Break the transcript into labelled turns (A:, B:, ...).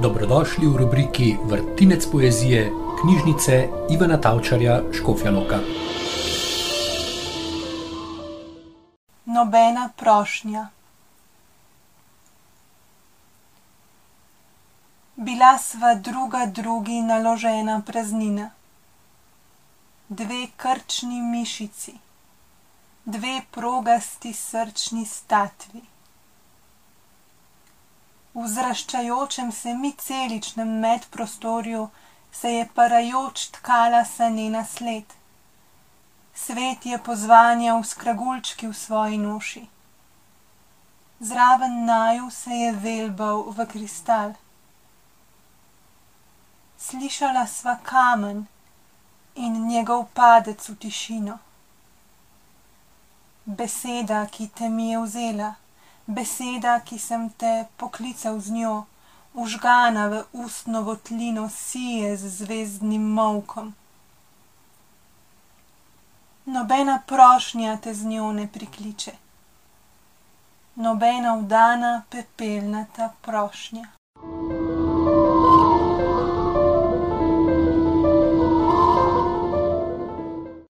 A: Dobrodošli v rubriki Vrtinec poezije knjižnice Ivana Tavčarja Škofja Loka.
B: Nobena prošnja. Bila sva druga drugi naložena praznina. Dve krčni mišici, dve progasti srčni statvi. V zraščajočem se miceličnem medprostorju se je parajoč tkala sanena sled. Svet je pozvanjal s kragulčki v svoji noši. Zraven naju se je velbal v kristal. Slišala sva kamen in njegov padec v tišino. Beseda, ki te mi je vzela, beseda, ki sem te poklical z njo, vžgana v ustno votlino sije z zvezdnim molkom. Nobena prošnja te z njo ne prikliče, nobena vdana pepelnata prošnja.